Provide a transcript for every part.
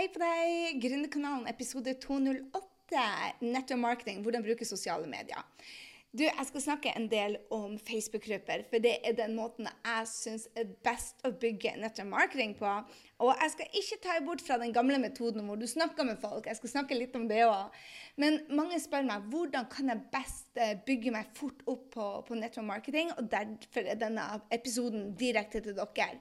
Hei på deg! Gründerkanalen episode 208. Nettopp marketing, hvordan bruke sosiale medier. Du, Jeg skal snakke en del om Facebook-grupper, for det er den måten jeg syns er best å bygge nettopp marketing på. Og jeg skal ikke ta bort fra den gamle metoden hvor du snakker med folk. Jeg skal snakke litt om det òg. Men mange spør meg hvordan kan jeg best eh, bygge meg fort opp på, på nettopp marketing, og derfor er denne episoden direkte til dere.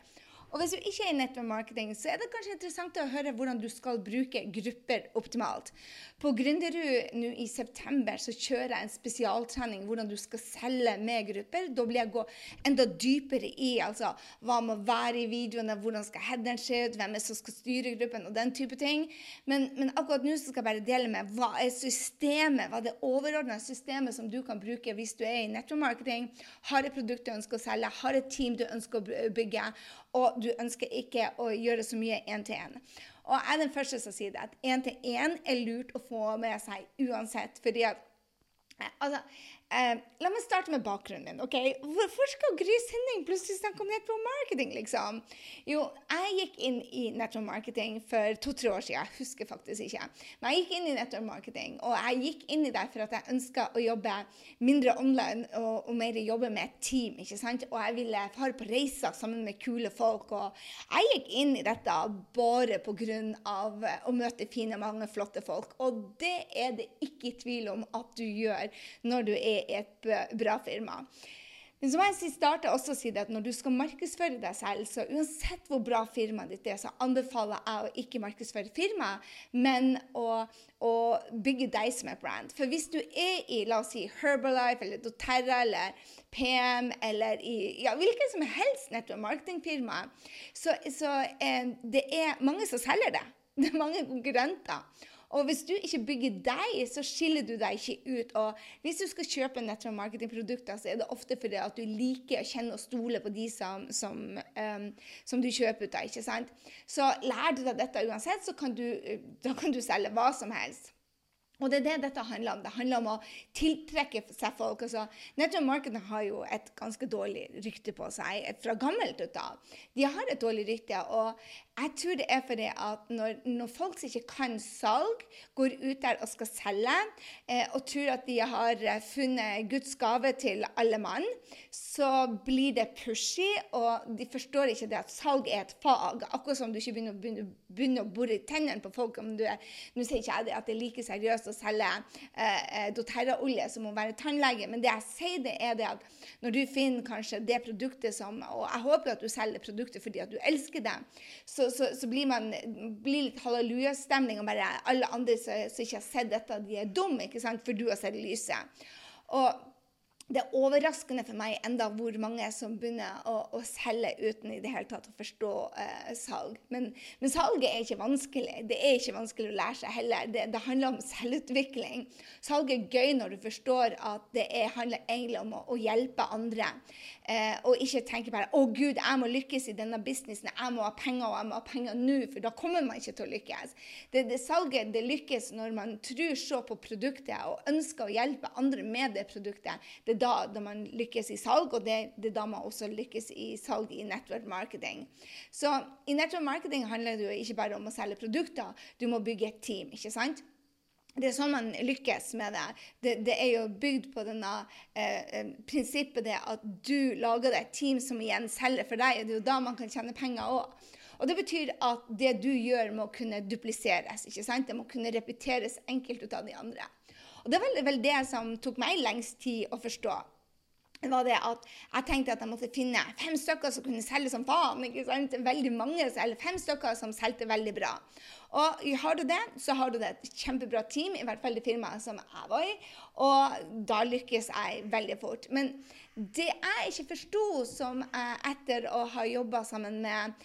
Og hvis du ikke er i nettopp så er det kanskje interessant å høre hvordan du skal bruke grupper optimalt. På Gründerud nå i september så kjører jeg en spesialtrening hvordan du skal selge med grupper. Da blir jeg gå enda dypere i altså, hva må være i videoene, hvordan skal headeren se ut, hvem er som skal styre gruppen, og den type ting. Men, men akkurat nå skal jeg bare dele med hva er systemet, hva er det overordna systemet som du kan bruke hvis du er i nettopp har et produkt du ønsker å selge, har et team du ønsker å bygge, og du ønsker ikke å gjøre så mye én-til-én. Og jeg er den første som sier det, at én-til-én er lurt å få med seg uansett. fordi at eh, altså, Eh, la meg starte med bakgrunnen min. ok? Hvorfor skal Gry Sinding plutselig snakke om network marketing? liksom? Jo, jeg gikk inn i network marketing for to-tre år siden. Jeg husker faktisk ikke. Men jeg gikk inn i network marketing, og jeg gikk inn i det for at jeg ønska å jobbe mindre online og, og, mer jobbe med et team. ikke sant? Og jeg ville fare på reiser sammen med kule folk. Og jeg gikk inn i dette bare pga. å møte fine, mange flotte folk. Og det er det ikke tvil om at du gjør når du er er et bra firma. Men så må jeg starte også å si det at når du skal markedsføre deg selv, så uansett hvor bra firmaet ditt er, så anbefaler jeg å ikke markedsføre firmaet, men å, å, bygge deg som et brand. For hvis du er i la oss si Herbalife eller doTERRA eller PM eller i ja, hvilket som helst nettopp marketingfirma, så, så eh, det er mange som selger det. Det er mange konkurrenter. Og hvis du ikke bygger deg, så skiller du deg ikke ut. Og hvis du skal kjøpe nettopp marketingprodukter, så er det ofte fordi at du liker å kjenne og stole på de som, som, um, som du kjøper ut av. ikke sant? Så lærer du deg dette uansett, så kan du, da kan du selge hva som helst. Og det er det dette handler om. Det handler om å tiltrekke seg folk. Altså, Network markedet har jo et ganske dårlig rykte på seg fra gammelt av. De har et dårlig rykte. Og jeg tror det er fordi at når, når, folk som ikke kan salg, går ut der og skal selge, eh, og tror at de har eh, funnet Guds gave til alle mann, så blir det pushy, og de forstår ikke det at salg er et fag. Akkurat som du ikke begynner, begynner, begynner å bore i tennene på folk. om du er, Nå sier ikke jeg at det er like seriøst å selge eh, eh doTERRA-olje som må være tannlege, men det jeg sier, det er det at når du finner kanskje det produktet som Og jeg håper at du selger produktet fordi at du elsker det. så så, så, blir man blir litt hallelujastemning, og bare alle andre som, som ikke har sett dette, de er dumme, ikke sant? for du har sett lyset. Og det er overraskende for meg enda hvor mange som begynner å, å selge uten i det hele tatt å forstå eh, salg. Men, men, salget er ikke vanskelig. Det er ikke vanskelig å lære seg heller. Det, det handler om selvutvikling. Salg er gøy når du forstår at det er, handler egentlig om å, å hjelpe andre. Eh, og ikke tenke bare 'Å, Gud, jeg må lykkes i denne businessen. Jeg må ha penger, og jeg må ha penger nå.' For da kommer man ikke til å lykkes. Det, det Salget det lykkes når man tror så på produktet og ønsker å hjelpe andre med det produktet. Det da, da man lykkes i salg, og det, det, er da man også lykkes i salg i network marketing. Så i network marketing handler det jo ikke bare om å selge produkter, du må bygge et team. ikke sant? Det er sånn man lykkes med det. Det, det er jo bygd på denne eh, eh prinsippet det at du lager deg et team som igjen selger for deg. og Det er jo da man kan tjene penger òg. Og Det betyr at det du gjør, må kunne dupliseres. ikke sant? Det må kunne repeteres enkelt ut av de andre. Og Det var vel det som tok meg lengst tid å forstå. Det var det at Jeg tenkte at jeg måtte finne fem stykker som kunne selge som faen. ikke sant? Veldig mange, eller Fem stykker som solgte veldig bra. Og har du det, så har du det et kjempebra team, i hvert fall det firmaet som jeg var i. Og da lykkes jeg veldig fort. Men det jeg ikke forsto, som etter å ha jobba sammen med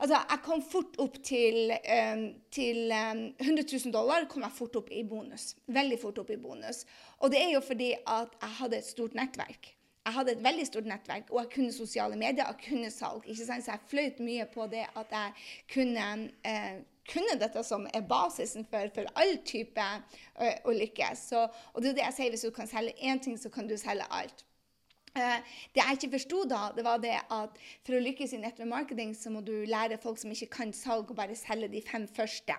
Altså, jeg kom fort opp til, um, til um, 100 000 dollar kom jeg fort opp i bonus. Veldig fort opp i bonus. Og det er jo fordi at jeg hadde et stort nettverk. Jeg hadde et veldig stort nettverk, og jeg kunne sosiale medier, jeg kunne salg. ikke sant? Så jeg fløyt mye på det at jeg kunne, uh, kunne dette som er basisen for, for all type uh, å lykkes. Og det er det jeg sier, hvis du kan selge én ting, så kan du selge alt. Eh, det jeg ikke forsto da, det var det at for å lykkes i network marketing, så må du lære folk som ikke kan salg, å bare selge de fem første.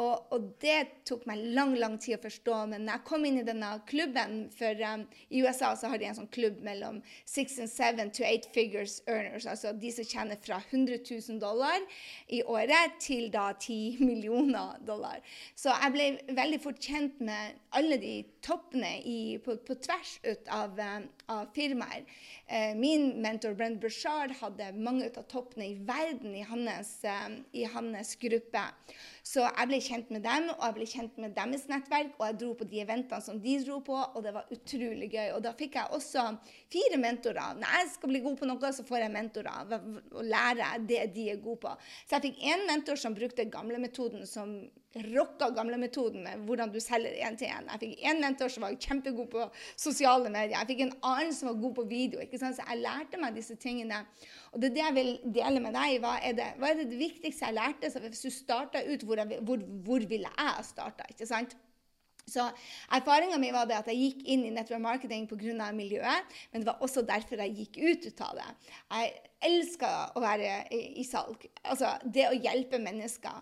Og, og, det tok meg lang lang tid å forstå. Men når jeg kom inn i denne klubben for um, I USA så har de en sånn klubb mellom six and seven to eight figures earners. Altså de som tjener fra 100 000 dollar i året til da 10 millioner dollar. Så jeg ble veldig fort kjent med alle de toppene i, på, på, tvers ut av, um, av firmaer. Eh, min mentor Brent Bushard hadde mange av toppene i verden i hans, um, i hans gruppe. Så jeg ble kjent med dem, og jeg ble kjent med deres nettverk. Og jeg dro på de eventene som de dro på, og det var utrolig gøy. Og da fikk jeg også fire mentorer. Når jeg skal bli god på noe, så får jeg mentorer og lærer det de er gode på. Så jeg fikk én mentor som brukte gamlemetoden som rocka med hvordan du selger én til én. Jeg fikk én mentor som var kjempegod på sosiale medier. Jeg fikk en annen som var god på video. ikke sant? Så jeg lærte meg disse tingene. Og det er det jeg vil dele med deg. Hva er det, hva er det viktigste jeg lærte? Så hvis du starta ut, hvor, jeg, hvor, hvor ville jeg ha starta? Ikke? Så Erfaringa mi var det at jeg gikk inn i network marketing pga. miljøet, men det var også derfor jeg gikk ut av det. Jeg elska å være i, i salg. Altså det å hjelpe mennesker.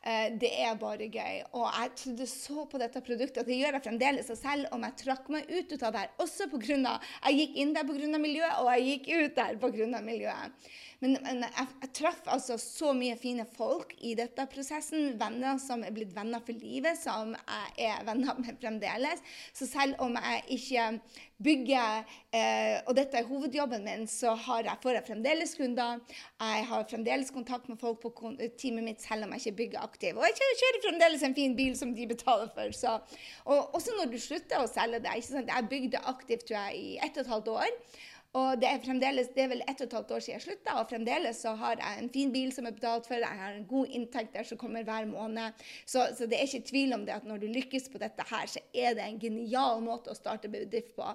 Eh, det er bare gøy. Og jeg trodde så på dette produktet, og det gjør jeg fremdeles. Selv om jeg trakk meg ut av det her, også pga. Jeg gikk inn der pga. miljøet, og jeg gikk ut der pga. miljøet. Men, men jeg, jeg traff altså så mye fine folk i dette prosessen. Venner som er blitt venner for livet, som jeg er venner med fremdeles. Så selv om jeg ikke bygger eh, Og dette er hovedjobben min, så jeg, får jeg fremdeles kunder. Jeg har fremdeles kontakt med folk på teamet mitt selv om jeg ikke bygger aktiv. Og jeg kjører fremdeles en fin bil som de betaler for. Så. Og også når du slutter å selge det. Jeg bygde aktivt tror jeg, i ett og et halvt år. Og det er fremdeles, det er vel ett og et halvt år siden jeg slutta, og fremdeles så har jeg en fin bil som er betalt for. Jeg har en god inntekt der som kommer hver måned. Så, så, det er ikke tvil om det at når du lykkes på dette her, så er det en genial måte å starte bedrift på.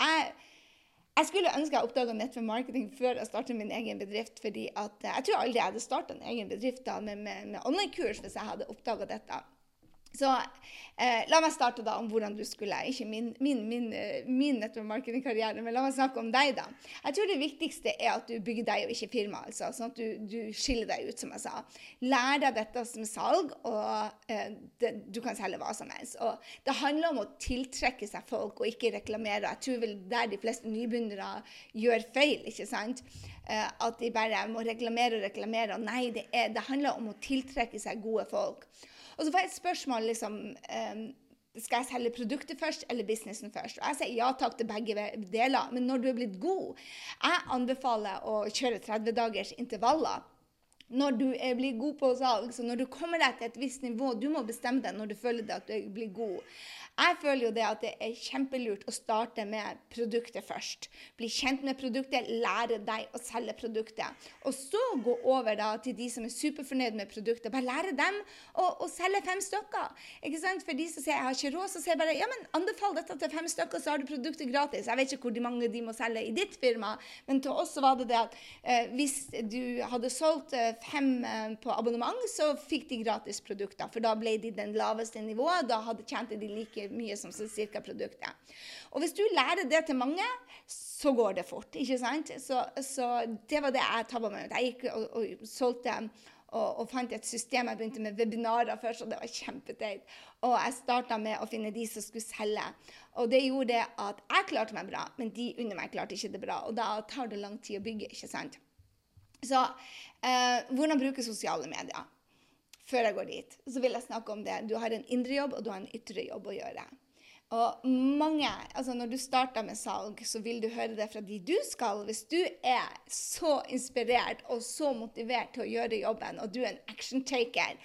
Jeg, jeg skulle ønske jeg oppdaga nettverk marketing før jeg startet min egen bedrift. fordi at, Jeg tror aldri jeg hadde starta en egen bedrift da, med, med, med online-kurs hvis jeg hadde oppdaga dette. Så eh, la meg starte da om hvordan du skulle Ikke min, min, min, eh, min nettverk men la meg snakke om deg, da. Jeg tror det viktigste er at du bygger deg og ikke firma. Altså, sånn at du, du, skiller deg ut, som jeg sa. Lær deg dette som salg, og eh, det, du kan selge hva som helst. Og det handler om å tiltrekke seg folk og ikke reklamere. Jeg tror vel der de fleste nybegynnere gjør feil. ikke sant? Eh, at de bare må reklamere og reklamere. Nei, det, er, det handler om å tiltrekke seg gode folk. Og så jeg et spørsmål liksom um, skal jeg selge produktet først eller businessen først? Og jeg sier ja takk til begge deler. Men når du er blitt god Jeg anbefaler å kjøre 30 dagers intervaller. Når du blitt god på salg, så når du kommer deg til et visst nivå Du må bestemme deg når du føler deg at du blir god. Jeg føler jo det at det er kjempelurt å starte med produktet først. Bli kjent med produktet, lære deg å selge produktet. Og så gå over da til de som er superfornøyd med produktet. Bare lære dem å, å selge fem stykker. Ikke sant? For de som sier jeg har ikke råd, så sier bare ja, men anbefal dette til fem stykker, så har du produktet gratis. Jeg vet ikke hvor mange de må selge i ditt firma, men til oss var det det at eh, hvis du hadde solgt eh, fem eh, på abonnement, så fikk de gratis produkter. For da ble de den laveste nivået. Da hadde tjente de like mye som ca. produktet. Og hvis du lærer det til mange, så går det fort. ikke sant? Så, så det var det jeg tabba meg ut. Jeg gikk og, og solgte og, og, fant et system. Jeg begynte med webinarer først, og det var kjempeteit. Og jeg starta med å finne de som skulle selge. Og det gjorde at jeg klarte meg bra, men de under meg klarte ikke det bra. Og da tar det lang tid å bygge, ikke sant. Så eh, hvordan bruke sosiale medier? Før jeg går dit, så vil jeg snakke om det. Du har en indre jobb, og du har en ytre jobb å gjøre. Og mange, altså Når du starter med salg, så vil du høre det fra de du skal. Hvis du er så inspirert og så motivert til å gjøre jobben, og du er en action-taker,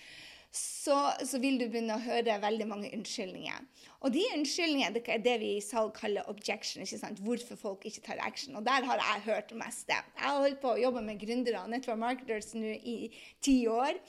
så, så, vil du begynne å høre veldig mange unnskyldninger. Og de unnskyldningene det er det vi i salg kaller objection. ikke sant? Hvorfor folk ikke tar action. Og der har jeg hørt det meste. Jeg har holdt på å jobbe med gründere og network marketers nå i ti år.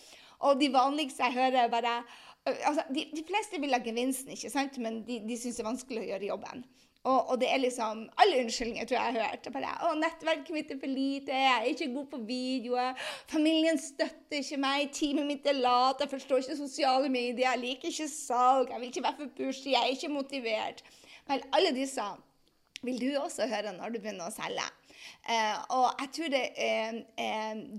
Og de vanligste jeg hører, bare altså, de, de, fleste vil ha gevinsten, ikke sant? men de, de syns det er vanskelig å gjøre jobben. Og, og, det er liksom alle unnskyldninger tror jeg jeg har hørt. Bare, å, 'Nettverket mitt er for lite. Jeg er ikke god på videoer. Familien støtter ikke meg. Teamet mitt er lat. Jeg forstår ikke sosiale medier. Jeg liker ikke salg. Jeg vil ikke være for pushy. Jeg er ikke motivert.' Vel, alle disse vil du også høre når du begynner å selge. Eh, og jeg tror det er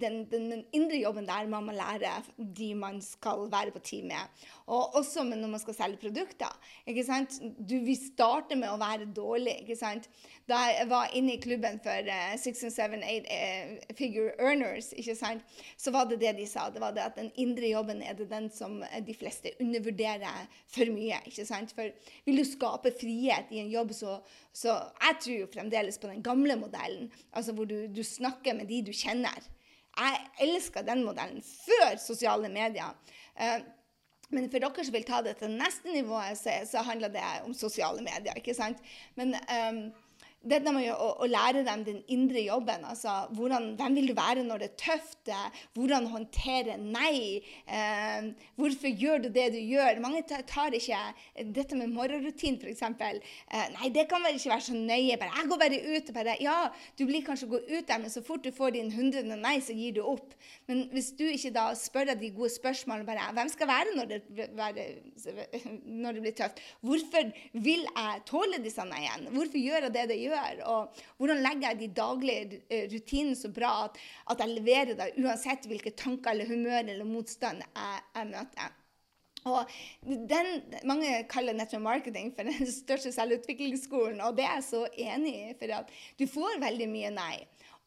den, den, den, indre jobben der man må lære de man skal være på team med. Og også når man skal selge produkter. ikke sant? Du, vi starter med å være dårlig. ikke sant? Da jeg var inne i klubben for uh, six and seven, eight uh, figure earners, ikke sant? så var det det de sa. Det var det at den indre jobben er det den som de fleste undervurderer for mye. ikke sant? For vil du skape frihet i en jobb, så, så Jeg tror jo fremdeles på den gamle modellen, altså hvor du, du snakker med de du kjenner. Jeg elska den modellen før sosiale medier. Men for dere som vil ta det til neste nivå, så, så handler det om sosiale medier. ikke sant? Men um, dette med å, å, lære dem den indre jobben. altså hvordan, Hvem vil du være når det er tøft? Hvordan håndtere nei? Eh, hvorfor gjør du det du gjør? Mange tar ikke dette med morgenrutin, f.eks. Eh, nei, det kan vel ikke være så nøye. bare, Jeg går bare ut. bare, Ja, du blir kanskje gå ut der, men så fort du får din hundrede nei, så gir du opp. Men hvis du ikke da spør deg de gode spørsmålene bare, Hvem skal være når det, være, når det blir tøft? Hvorfor vil jeg tåle disse nei-ene? Hvorfor gjør jeg det det gjør? Gjør, og hvordan legger jeg de daglige eh, rutinene så bra at, at jeg leverer det uansett hvilke tanker eller humør eller motstand jeg, jeg møter. Og den, Mange kaller nettopp marketing for den største selvutviklingsskolen, og det er jeg så enig i. For at du får veldig mye nei.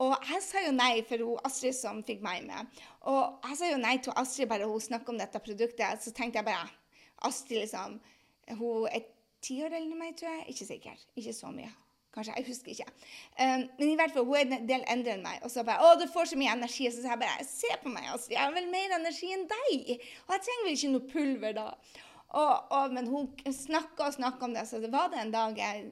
Og jeg sa jo nei for hun Astrid som fikk meg med. Og jeg sa jo nei til Astrid bare hun snakket om dette produktet. Så tenkte jeg bare Astrid liksom, hun er ti år eldre enn meg, tror jeg. Ikke sikker. Ikke så mye. Kanskje. Jeg husker ikke. Um, men i hvert fall, hun er en del eldre enn meg. Og så bare 'Å, du får så mye energi.' Så jeg bare 'Se på meg, altså. Jeg har vel mer energi enn deg.' Og jeg trenger vel ikke noe pulver da. Og, og, men hun snakka og snakka om det. Så det var det en dag jeg,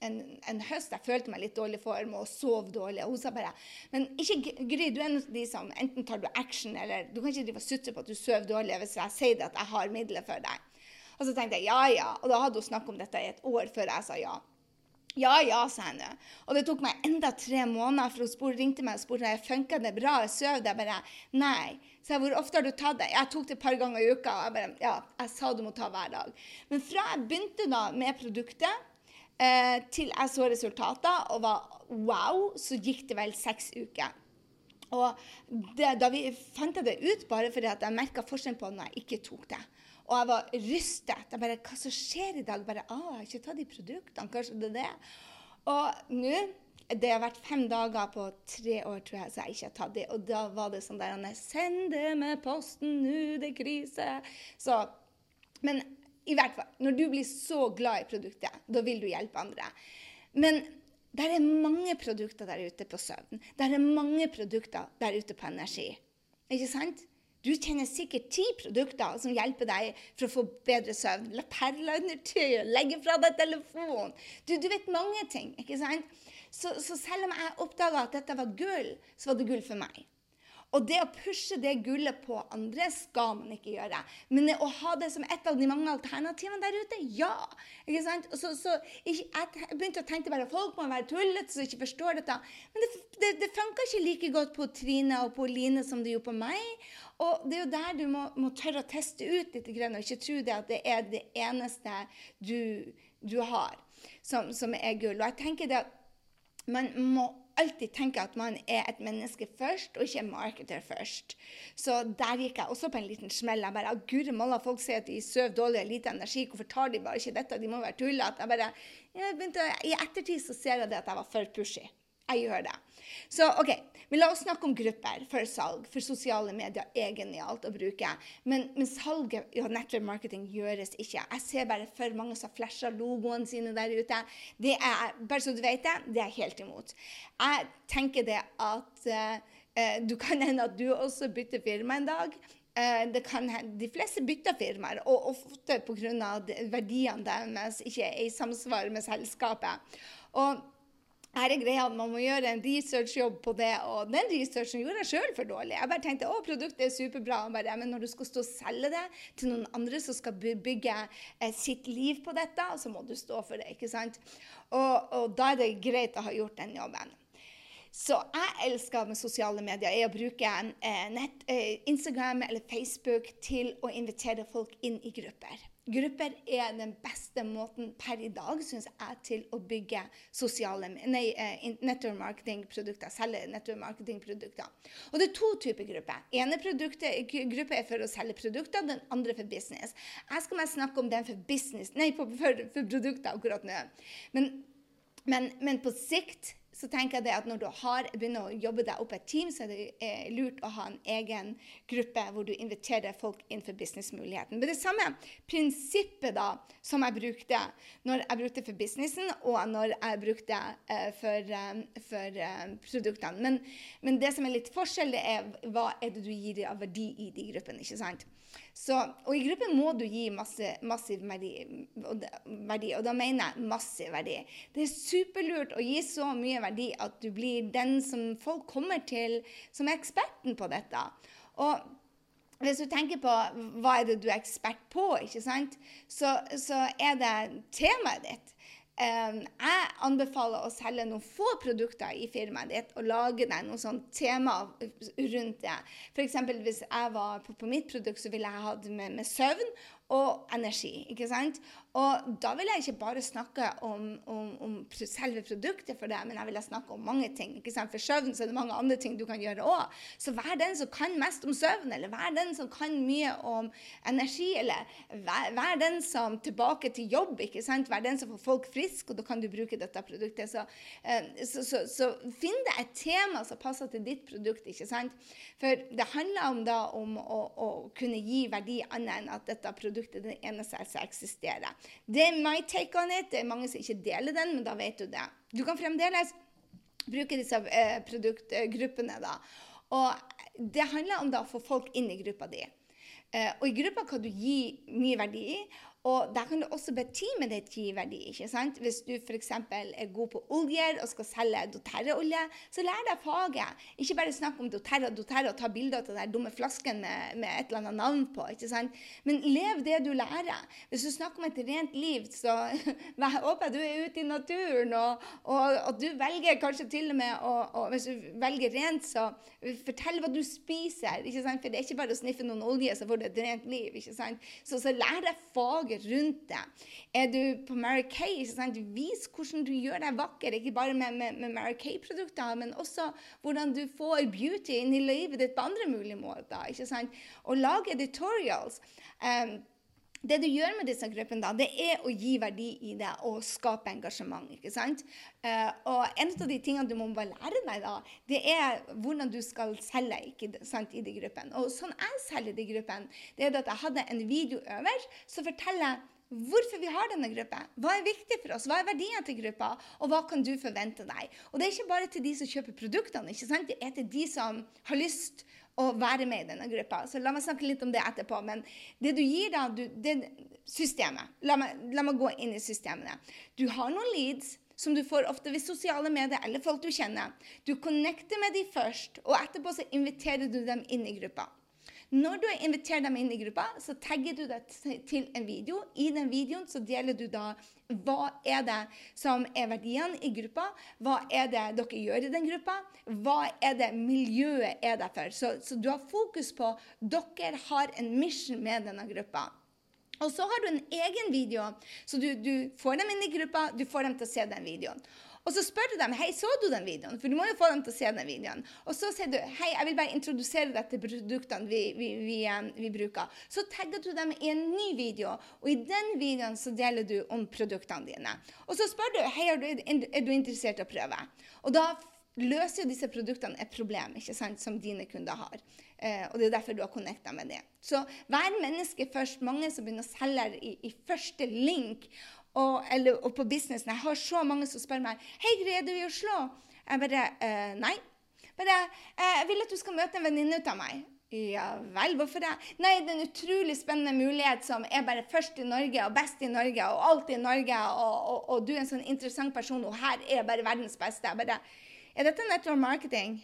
en, en, høst jeg følte meg litt dårlig form og sov dårlig. Og hun sa bare Men ikke Gry, du er en av de som enten tar du action, eller du kan ikke drive og sutre på at du sover dårlig hvis jeg sier at jeg har midler for deg. Og så tenkte jeg ja, ja. Og da hadde hun snakket om dette i et år før jeg sa ja. Ja, ja, sa henne. Og det tok meg enda tre måneder, for hun ringte meg og spurte om funka det bra. Jeg sov jeg bare Nei. Så jeg, hvor ofte har du tatt det? Jeg tok det et par ganger i uka. Og jeg bare Ja, jeg sa du må ta hver dag. Men fra jeg begynte da med produktet, eh, til jeg så resultater og var wow, så gikk det vel seks uker. Og det, da vi fant jeg det ut bare fordi at jeg merka forskjell på når jeg ikke tok det. Og jeg var rystet. Jeg bare, Hva som skjer i dag? Bare, ah, Jeg har ikke tatt de produktene. Kanskje det er det. Og nå det har vært fem dager på tre år, tror jeg, så jeg ikke har tatt de. Og da var det sånn der Send det med posten nå, det er krise. Så, men i hvert fall, når du blir så glad i produktet, da vil du hjelpe andre. Men det er mange produkter der ute på søvn. Det er mange produkter der ute på energi. Ikke sant? Du kjenner sikkert ti produkter som hjelper deg for å få bedre søvn. La perler under tøyet, legge fra deg telefonen. Du, du, vet mange ting. ikke sant? Så, så selv om jeg oppdaga at dette var gull, så var det gull for meg. Og det å pushe det gullet på andre skal man ikke gjøre. Men å ha det som et av de mange alternativene der ute, ja. Ikke sant? Så, så ikke, jeg begynte å tenke bare folk må være tullete som ikke forstår dette. Men det, det, det funka ikke like godt på Trine og på Line som det gjorde på meg. Og det er jo der du må, må tørre å teste ut litt, og ikke tro det at det er det eneste du, du har som, som er gull. Og jeg tenker det at man må alltid tenke at man er et menneske først, og ikke en marketer først. Så der gikk jeg også på en liten smell. Jeg bare, Guri malla, folk sier at de sover dårlig og lite energi. Hvorfor tar de bare ikke dette? De må være tullete. Jeg bare, jeg begynte, I ettertid så ser jeg det at jeg var for pushy. Jeg gjør det. Så OK, men la oss snakke om grupper for salg. For sosiale medier er genialt å bruke. Men, men salget og network marketing gjøres ikke. Jeg ser bare for mange som flasher logoene sine der ute. Det er, bare så du vet det, det er helt imot. Jeg tenker det at uh, du kan hende at du også bytter firma en dag. Det kan, de fleste bytter firmaer, og ofte pga. verdiene deres ikke er i samsvar med selskapet. Og her er greia Man må gjøre en researchjobb på det, og den researchen gjorde jeg sjøl for dårlig. Jeg bare tenkte å, produktet er superbra, bare, men når du skal stå og selge det til noen andre som skal bygge eh, sitt liv på dette, så må du stå for det. ikke sant? Og, og da er det greit å ha gjort den jobben. Så jeg elsker med sosiale medier er å bruke eh, nett, eh, Instagram eller Facebook til å invitere folk inn i grupper Grupper er den beste måten per i dag, syns jeg, til å bygge sosiale nei, eh, network. Selge network. Og det er to typer grupper. ene gruppe er for å selge produkter, den andre for business. Jeg skal mest snakke om den for business, nei, for, for, for produkter akkurat nå. Men, men, men på sikt så tenker jeg det at når du har, begynner å jobbe deg opp et team, så er det eh, lurt å ha en egen gruppe hvor du inviterer folk inn for businessmuligheten. Men det samme prinsippet da, som jeg brukte når jeg brukte for businessen, og når jeg brukte eh, for, eh, for um, produktene. Men, men, det som er litt forskjell, det er hva er det du gir av verdi i de gruppene. ikke sant? Så, og i gruppen må du gi masse, massiv verdi verdi, og da mener jeg massiv verdi. Det er superlurt å gi så mye verdi at du blir den som folk kommer til som er eksperten på dette. Og hvis du tenker på hva er det du er ekspert på? Så, så er det temaet ditt. Jeg anbefaler å selge noen få produkter i firmaet ditt og lage deg noen sånn tema rundt det. F.eks. hvis jeg var på, på, mitt produkt, så ville jeg hatt med, med søvn og energi. ikke sant? Og da vil jeg ikke bare snakke om, om, om selve produktet for det, men jeg vil snakke om mange ting. ikke sant? For søvn så er det mange andre ting du kan gjøre òg. Så vær den som kan mest om søvn, eller vær den som kan mye om energi, eller vær, vær den som tilbake til jobb, ikke sant? Vær den som får folk friske, og da kan du bruke dette produktet. Så, eh, så, så, så finn deg et tema som passer til ditt produkt, ikke sant? For det handler om da om å, å kunne gi verdi annet enn at dette produktet produktet det eneste som eksisterer. Det er my take on it. Det er mange som ikke deler den, men da vet du det. Du kan fremdeles bruke disse eh, produktgruppene. da. Og det handler om da å få folk inn i gruppa di. Eh, og i gruppa kan du gi mye verdi i. Og der kan det også betime ditt giverdi. ikke sant? Hvis du f.eks. er god på oljer og skal selge doTERRA-olje, så lær deg faget. Ikke bare snakk om doTERRA doTERRA og ta bilder av den dumme flasken med, med, et eller annet navn på. ikke sant? Men lev det du lærer. Hvis du snakker om et rent liv, så jeg håper du er ute i naturen, og, og, og, du velger kanskje til og med å og Hvis du velger rent, så fortell hva du spiser. ikke sant? For det er ikke bare å sniffe noen olje, så får du et rent liv. ikke sant? Så, så lær deg faget laget rundt deg. Er du på Mary Kay, vis hvordan du gjør deg vakker. Ikke bare med, med, med Mary Kay-produkter, men også hvordan du får beauty inn i livet ditt på andre mulige måter. ikke sant? Og lage editorials. Um, det du gjør med disse gruppene, da, det er å gi verdi i det og skape engasjement. ikke sant? Uh, og en av de tingene du må bare lære deg, da, det er hvordan du skal selge ikke sant, i de gruppene. Og sånn jeg selger de gruppene, det er at jeg hadde en video over som forteller hvorfor vi har denne gruppa. Hva er viktig for oss? Hva er verdien til gruppa? Og hva kan du forvente deg? Og det er ikke bare til de som kjøper produktene, ikke sant? det er til de som har lyst å være med i denne gruppa. Så la meg snakke litt om det etterpå. Men det du gir da, du, det systemet. La meg, la meg gå inn i systemene. Du har noen leads som du får ofte ved sosiale medier eller folk du kjenner. Du connecter med dem først, og etterpå så inviterer du dem inn i gruppa. Når du har invitert dem inn i gruppa, så tagger du deg til en video. I den videoen så deler du da hva er det som er verdiene i gruppa, hva er det dere gjør i den gruppa, hva er det miljøet er der for. Så, så du har fokus på dere har en mission med denne gruppa. Og så har du en egen video, så du, du får dem inn i gruppa, du får dem til å se den videoen. Og så spør du dem hei, så du den videoen, for du må jo få dem til å se den videoen. Og så sier du hei, jeg vil bare introdusere deg til produktene vi, vi, vi, vi, bruker. Så tagger du dem i en ny video, og i den videoen så deler du om produktene dine. Og så spør du hei, er du, er du interessert i å prøve. Og da løser jo disse produktene et problem ikke sant, som dine kunder har. Eh, og det er derfor du har connecta med det. Så vær menneske først. Mange som begynner å selge i, i første link og, eller, og på businessen. Jeg har så mange som spør meg 'Hei, er du i Oslo?' Jeg bare eh, 'Nei'. Bare, eh, 'Jeg vil at du skal møte en venninne av meg'. Ja vel, hvorfor det? Nei, det er en utrolig spennende mulighet som er bare først i Norge og best i Norge og alt i Norge, og, og, og du er en sånn interessant person, og her er bare verdens beste. Bare, er dette network marketing?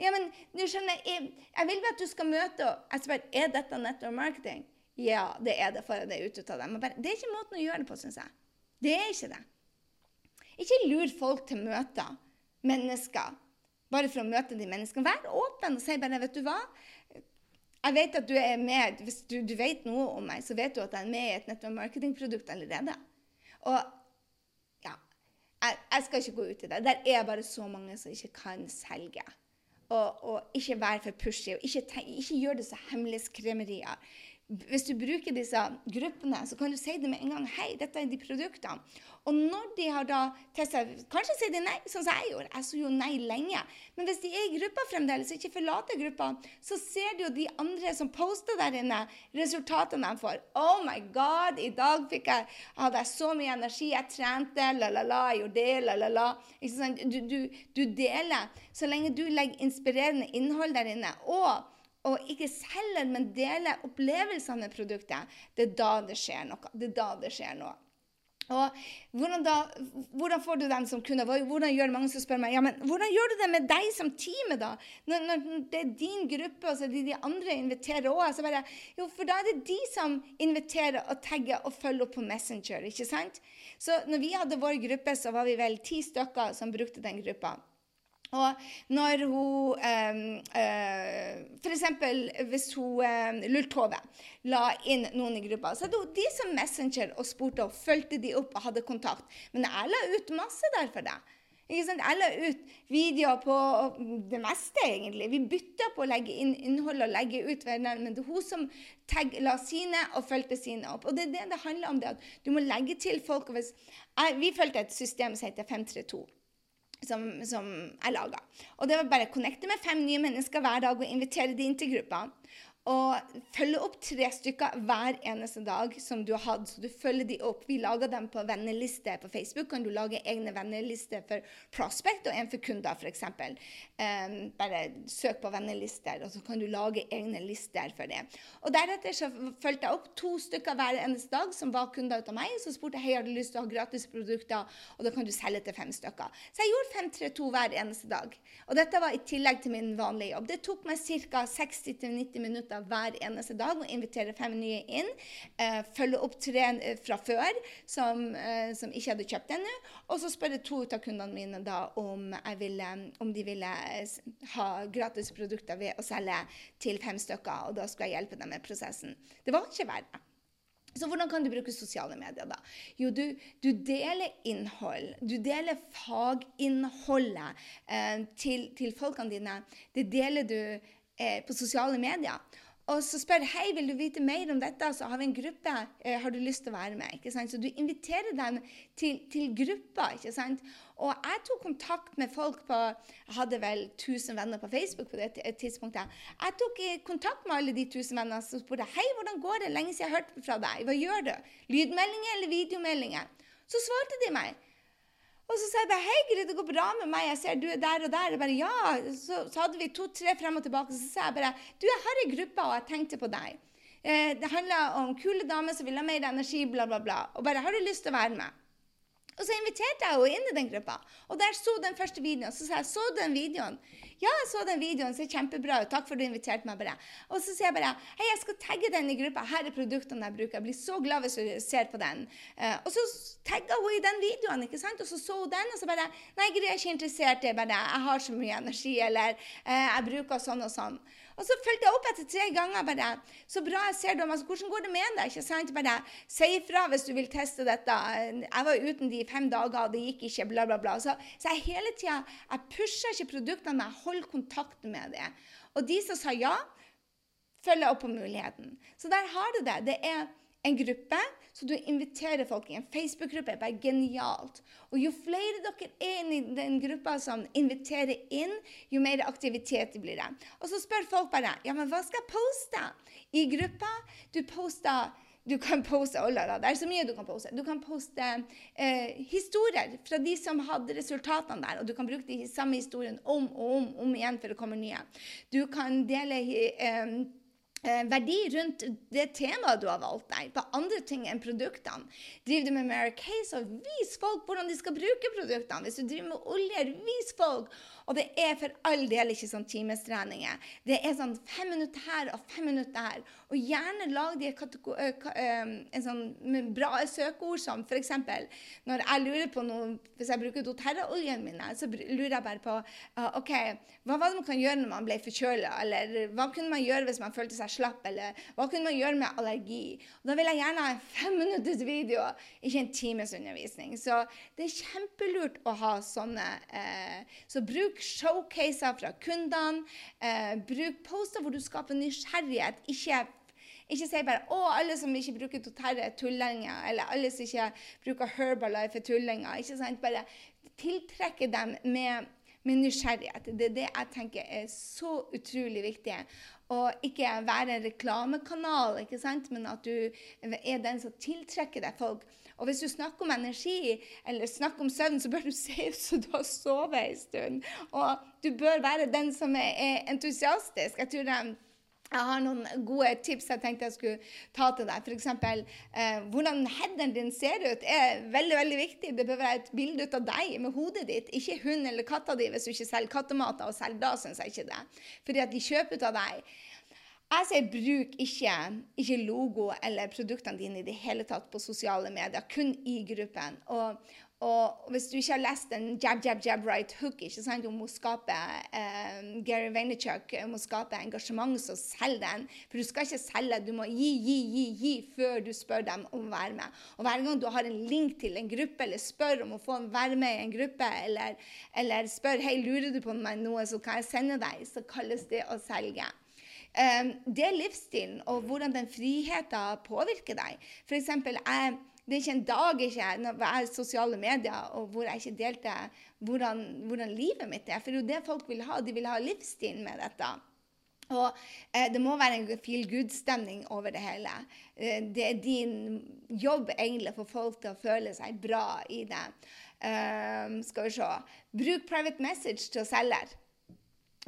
Ja, men du skjønner, jeg, jeg vil at du skal møte og Jeg spør er dette network marketing. Ja, det er det, for det er ute av dem. Bare, det er ikke måten å gjøre det på, syns jeg. Det er ikke det. Ikke lur folk til møter, mennesker, bare for å møte de menneskene. Vær åpen og si bare, vet du hva, Jeg vet at du er med, Hvis du, du, vet noe om meg, så vet du at jeg er med i et nettopp marketingprodukt allerede. Og ja, jeg, jeg, skal ikke gå ut i det. Der er bare så mange som ikke kan selge. Og, og ikke være for pushy, og ikke, ikke gjør det så hemmelighetskremerier hvis du bruker disse gruppene, så kan du si det med en gang. Hei, dette er de produktene. Og når de har da testa Kanskje sier de nei, sånn som jeg gjorde. Jeg så jo nei lenge. Men hvis de er i gruppa fremdeles og ikke forlater gruppa, så ser du jo de andre som poster der inne, resultatene de får. Oh my God, i dag fikk jeg, hadde jeg så mye energi, jeg trente, la-la-la, jeg gjorde det, la-la-la. Du, du, du deler. Så lenge du legger inspirerende innhold der inne. og og ikke selger, men deler opplevelsene med produktet, det er da det skjer noe. Det er da det skjer noe. Og hvordan, da, hvordan får du dem som kunder? Hvordan gjør mange som spør meg ja, men hvordan gjør du det med deg som teamet, da? Når, når, det er din gruppe, og så er det de andre inviterer òg. Jo, for da er det de som inviterer og tagger og følger opp på Messenger. ikke sant? Så når vi hadde vår gruppe, så var vi vel ti stykker som brukte den gruppa. Og når hun eh, eh, F.eks. hvis hun eh, Lultove la inn noen i gruppa, så hadde hun de som Messenger og spurte og fulgte de opp og hadde kontakt. Men jeg la ut masse der for sant? Jeg la ut videoer på det meste, egentlig. Vi bytta på å legge inn innhold og legge ut men det er hun som tagg, la sine og fulgte sine opp. Og det er det det handler om, det at du må legge til folk. Jeg, vi fulgte et system som heter 532 som, som jeg laga. Og det var bare å connecte med fem nye mennesker hver dag og invitere dem inn til gruppa og følge opp tre stykker hver eneste dag som du har hatt. Så du følger de opp. Vi lager dem på venneliste på Facebook. Kan du lage egne vennelister for prospect og en for kunder, f.eks. Um, bare søk på vennelister, og så kan du lage egne lister for det. Og Deretter så fulgte jeg opp to stykker hver eneste dag som var kunder av meg. Så spurte jeg har du lyst til å ha gratis produkter, og da kan du selge til fem stykker. Så jeg gjorde 532 hver eneste dag. Og dette var i tillegg til min vanlige jobb. Det tok meg ca. 60-90 minutter minutter hver eneste dag og invitere fem nye inn. Eh, følge opp tre eh, fra før som, eh, som ikke hadde kjøpt ennå. Og så spørre to av kundene mine da om, ville, om de ville ha gratis produkter ved å selge til fem stykker. Og da skulle jeg hjelpe dem med prosessen. Det var ikke verre. Så hvordan kan du bruke sosiale medier, da? Jo, du, du deler innhold. Du deler faginnholdet eh, til, til, folkene dine. Det deler du eh, på sosiale medier. Og så spør hei, vil du vite mer om dette, så har vi en gruppe. Eh, har du lyst til å være med? Ikke sant? Så du inviterer dem til, til grupper. ikke sant? Og jeg tok kontakt med folk på Jeg hadde vel 1000 venner på Facebook på det tidspunktet. Jeg tok kontakt med alle de 1000 vennene og spurte hei, hvordan går det? Lenge siden jeg har hørt fra deg. Hva gjør du? Lydmeldinger eller videomeldinger? Så svarte de meg. Og så sa jeg bare 'Hei, Gry, det går bra med meg. Jeg ser du er der og der.' Jeg bare, ja. Så, så hadde vi to-tre frem og tilbake. Så sa jeg bare 'Du, jeg har ei gruppe, og jeg tenkte på deg.' Eh, det handler om kule damer som vil ha mer energi, bla, bla, bla. Og bare 'Har du lyst til å være med?' Og så inviterte jeg henne inn i den gruppa. Og der så den første videoen. Så sa jeg 'Så den videoen?' Ja, jeg så den videoen. Ser kjempebra ut. Takk for at du inviterte meg. bare. Og så sier jeg bare hei, jeg skal tagge den i gruppa. Her er produktene jeg bruker. Jeg blir så glad hvis du ser på den. Uh, og så tagga hun i den videoen, ikke sant? og så så hun den, og så bare Nei, Gry, jeg er ikke interessert. Jeg, bare, jeg har så mye energi, eller uh, jeg bruker sånn og sånn. Og så fulgte jeg opp etter tre ganger. bare, Så bra jeg ser dem. Altså, hvordan går det med deg? ikke sant? Bare Si ifra hvis du vil teste dette. Jeg var uten de fem dager, og det gikk ikke. bla, bla, bla. Så, så jeg hele tida jeg pusher ikke produktene, men jeg holder kontakten med det. Og de som sa ja, følger opp på muligheten. Så der har du det. Det er en gruppe, så du inviterer folk i en Facebook-gruppe. er bare genialt. Og jo flere dere er i den gruppa som inviterer inn, jo mer aktivitet blir det. Og så spør folk bare ja, men hva skal jeg poste i gruppa. Du poster du kan poste oh, Det er så mye du kan poste. Du kan poste eh, historier fra de som hadde resultatene der, og du kan bruke de samme historiene om og om, om igjen for å komme nye. Du kan dele Eh, verdi rundt det temaet du har valgt deg, på andre ting enn produktene. Driver du med Mary Kay, så vis folk hvordan de skal bruke produktene. Hvis du driver med oljer, vis folk Og det er for all del ikke sånn timestreninger. Det er sånn fem minutter her og fem minutter her. Og gjerne lag de en sånn bra søkeord som f.eks. når jeg lurer på noe Hvis jeg bruker doTERRA-oljen mine, så lurer jeg bare på uh, OK, hva var det man kan gjøre når man ble forkjøla? Eller hva kunne man gjøre hvis man følte seg slapp? Eller hva kunne man gjøre med allergi? Og da vil jeg gjerne ha en fem minutters video, ikke en times undervisning. Så det er kjempelurt å ha sånne. Eh, så bruk showcaser fra kundene. Eh, bruk poster hvor du skaper nysgjerrighet. Ikke ikke si bare 'Å, alle som ikke bruker Doterre, er tullinger', eller 'alle som ikke bruker Herbalife, er tullinger'. Ikke sant? Bare tiltrekke dem med, med nysgjerrighet. Det er det jeg tenker er så utrolig viktig. Og ikke være en reklamekanal, ikke sant? men at du er den som tiltrekker deg folk. Og hvis du snakker om energi eller snakker om søvn, så bør du se ut som du har sovet en stund. Og du bør være den som er entusiastisk. Jeg tror jeg, jeg har noen gode tips jeg tenkte jeg skulle ta til deg. F.eks. Eh, hvordan headeren din ser ut, er veldig veldig viktig. Det bør være et bilde ut av deg med hodet ditt, ikke hund eller katta di hvis du ikke selger kattemater. Og selv da syns jeg ikke det. Fordi at de kjøper ut av deg. Jeg sier bruk ikke, ikke, logo eller produktene dine i det hele tatt på sosiale medier, kun i gruppen. Og, og hvis du ikke har lest en Jab, Jab, Jab, Right Hook ikke sant, om å skape eh, Gary Vaynerchuk om å skape engasjement, så selg den. For du skal ikke selge, du må gi, gi, gi, gi før du spør dem om å være med. Og hver gang du har en link til en gruppe, eller spør om å få være med i en gruppe, eller, eller spør hei, lurer du på noe, så kan jeg sende deg, så kalles det å selge. Det er livsstilen og hvordan den friheten påvirker deg. For eksempel, jeg, det er ikke en dag ikke, når jeg er sosiale medier og hvor jeg ikke delte hvordan, hvordan livet mitt er. For det er jo det folk vil ha. De vil ha livsstilen med dette. Og eh, det må være en feel good-stemning over det hele. Eh, det er din jobb egentlig for folk til å føle seg bra i det. Eh, skal vi se. Bruk private message til å selge.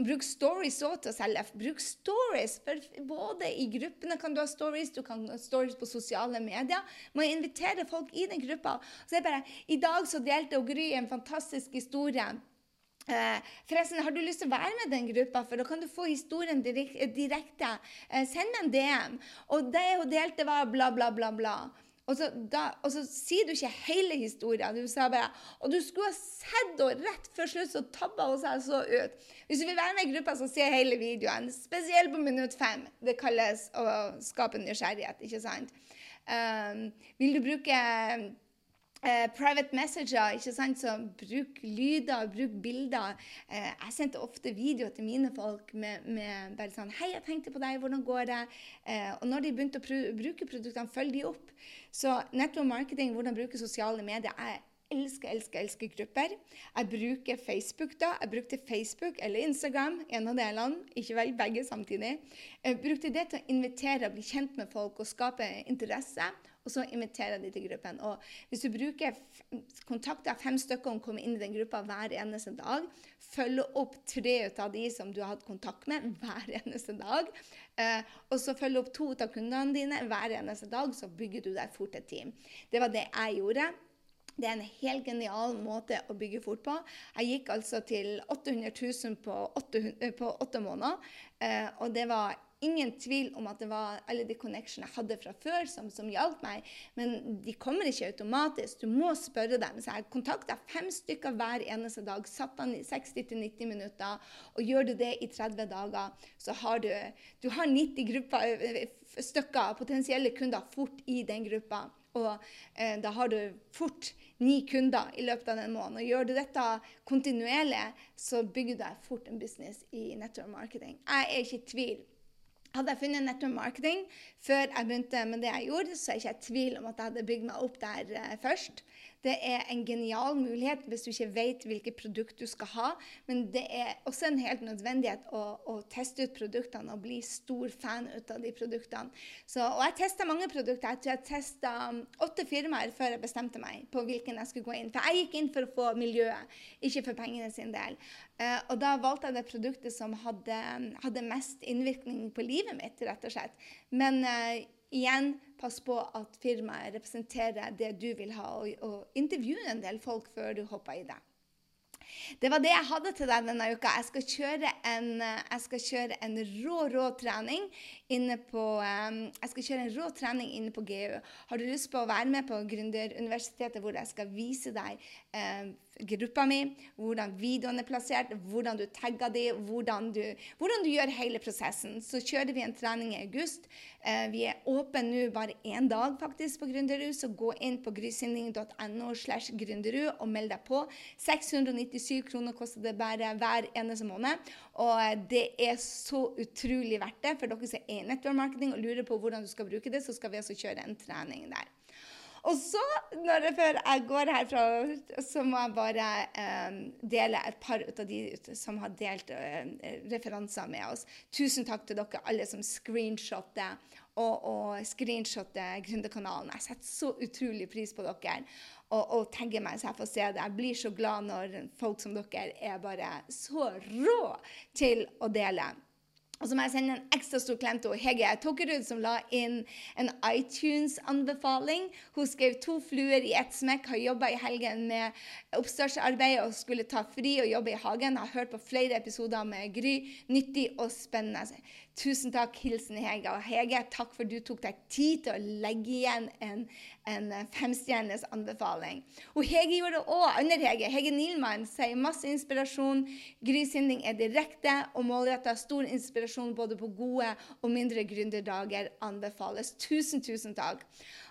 Bruk stories òg til å selge. Bruk stories. For både i gruppene kan du ha stories, du kan ha stories på sosiale medier. Må invitere folk i den gruppa. Så bare, I dag så delte Gry en fantastisk historie. Eh, forresten, Har du lyst til å være med den gruppa, for da kan du få historien direkte. Eh, send meg en DM. Og det hun delte, var bla, bla, bla, bla. Og så, da, og så, sier du ikke hele historien. Du sa bare Og du skulle ha sett henne rett før slutt, så tabba hun seg så ut. Hvis du vil være med i gruppa, så se hele videoen. Spesielt på minutt fem. Det kalles å skape nysgjerrighet, ikke sant? Um, vil du bruke Eh, private messenger, ikke sant? så bruk lyder, bruk bilder. Eh, jeg sendte ofte videoer til mine folk med, med, bare sånn 'Hei, jeg tenkte på deg. Hvordan går det?' Eh, og når de begynte å pr bruke produktene, følg de opp. Så network marketing, hvordan bruke sosiale medier, jeg elsker, elsker, elsker grupper. Jeg bruker Facebook da. Jeg brukte Facebook eller Instagram, en av delene. Ikke vel begge samtidig. Jeg brukte det til å invitere og bli kjent med folk og skape interesse og så inviterer jeg de til gruppen. Og hvis du bruker kontakter fem stykker om å komme inn i den gruppa hver eneste dag, følge opp tre av de som du har hatt kontakt med hver eneste dag, eh, og så følge opp to av kundene dine hver eneste dag, så bygger du deg fort et team. Det var det jeg gjorde. Det er en helt genial måte å bygge fort på. Jeg gikk altså til 800 000 på åtte, på åtte måneder. Eh, og det var ingen tvil om at det var alle de connectionene jeg hadde fra før, som, som hjalp meg. Men de kommer ikke automatisk. Du må spørre dem. Så jeg kontakta fem stykker hver eneste dag. Satt an i 60-90 minutter. Og gjør du det i 30 dager, så har du, du har 90 grupper, stykker, potensielle kunder, fort i den gruppa. Og eh, da har du fort ni kunder i løpet av den måneden. Og gjør du dette kontinuerlig, så bygger du deg fort en business i network marketing. Jeg er ikke i tvil hadde jeg funnet network marketing før jeg begynte med det jeg gjorde, så er jeg ikke i tvil om at jeg hadde bygd meg opp der uh, først. Det er en genial mulighet hvis du ikke vet hvilket produkt du skal ha. Men det er også en helt nødvendighet å, å teste ut produktene og bli stor fan ut av de produktene. Så, og jeg testa mange produkter. Jeg tror jeg testa um, åtte firmaer før jeg bestemte meg på hvilken jeg skulle gå inn. For jeg gikk inn for å få miljøet, ikke for pengene sin del. Uh, og da valgte jeg det produktet som hadde, hadde, mest innvirkning på livet mitt, rett og slett. Men uh, igjen, pass på at firmaet representerer det du vil ha, og, og intervjue en del folk før du hopper i det. Det var det jeg hadde til deg denne uka. Jeg skal kjøre en, jeg skal kjøre en rå, rå trening inne på um, Jeg skal kjøre en rå trening inne på GU. Har du lyst på å være med på Gründeruniversitetet, hvor jeg skal vise deg eh, gruppa mi, hvordan videoen er plassert, hvordan du tagger de, hvordan du, hvordan du gjør hele prosessen. Så kjører vi en trening i august. Eh, vi er åpne nå bare én dag faktisk på Gründerud, så gå inn på grysynding.no slash gründerud og meld deg på. 697 kroner koster det bare hver eneste måned. Og det er så utrolig verdt det. For dere som er i nettverkmarketing og lurer på hvordan du skal bruke det, så skal vi altså kjøre en trening der. Og så, jeg, før jeg går herfra, så må jeg bare eh, dele et par av de som har delt eh, referanser med oss. Tusen takk til dere alle som screenshotter og, og screenshotter Gründerkanalen. Jeg setter så utrolig pris på dere og, og tagger meg så jeg får se det. Jeg blir så glad når folk som dere er bare så rå til å dele. Og så må jeg sende en ekstra stor klem til Hege Tokkerud, som la inn en iTunes-anbefaling. Hun skrev to fluer i ett smekk, har jobba i helgen med oppstartsarbeid og skulle ta fri og jobbe i hagen. Har hørt på flere episoder med Gry. Nyttig og spennende. Tusen takk. Hilsen Hege. Og Hege, takk for du tok deg tid til å legge igjen en, en femstjerners anbefaling. Og Hege gjorde det òg. Under Hege, Hege Nielmann, sier masse inspirasjon. Gry Sinding er direkte og målretta. Stor inspirasjon både på gode og mindre gründerdager anbefales. Tusen, tusen takk.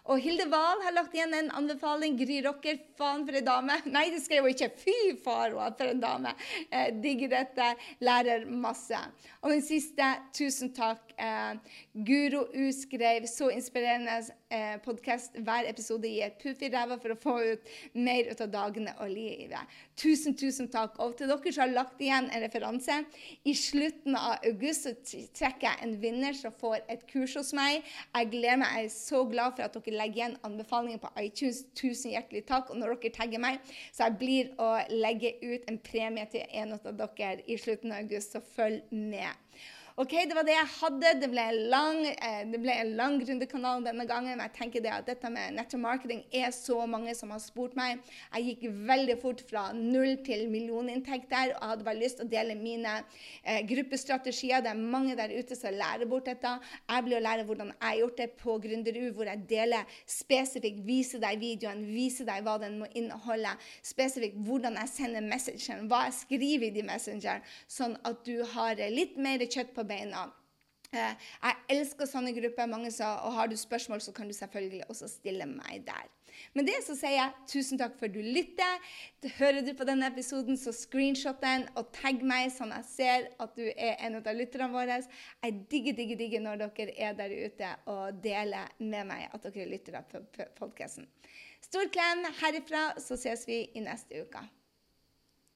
Og Hilde Wahl har lagt igjen en anbefaling. Gry Rocker, faen for ei dame. Nei, det skrev hun ikke. Fy far, for en dame. Eh, digger dette. Lærer masse. Og den siste, tusen takk. Eh, Guro U skrev så inspirerende eh, podkast. Hver episode i et puff i ræva for å få ut mer ut av dagene og livet. Tusen, tusen takk. Og til dere som har lagt igjen en referanse, i slutten av august så trekker jeg en vinner som får et kurs hos meg. Jeg gleder meg. Jeg er så glad for at dere legger igjen anbefalinger på iTunes. Tusen hjertelig takk. Og når dere tagger meg, så jeg blir å legge ut en premie til en av dere i slutten av august, så følg med. OK, det var det jeg hadde. Det ble en lang, eh, det ble en lang rundekanal denne gangen. Men jeg tenker det at dette med nettmarketing er så mange som har spurt meg. Jeg gikk veldig fort fra null til millioninntekter og hadde bare lyst til å dele mine eh, gruppestrategier. Det er mange der ute som lærer bort dette. Jeg blir å lære hvordan jeg har gjort det på Gründeru, hvor jeg deler spesifikt, viser deg videoen, viser deg hva den må inneholde, spesifikt hvordan jeg sender messengeren, hva jeg skriver i de messengeren, sånn at du har litt mer kjøtt på på beina. Eh, jeg elsker sånne grupper. mange sa, og Har du spørsmål, så kan du selvfølgelig også stille meg der. Men det så sier jeg tusen takk for at du lytter. Hører du på denne episoden, så screenshot den og tagg meg, sånn jeg ser at du er en av lytterne våre. Jeg digger, digger, digger når dere er der ute og deler med meg at dere lytter på podkasten. Stor klem herifra, så ses vi i neste uke.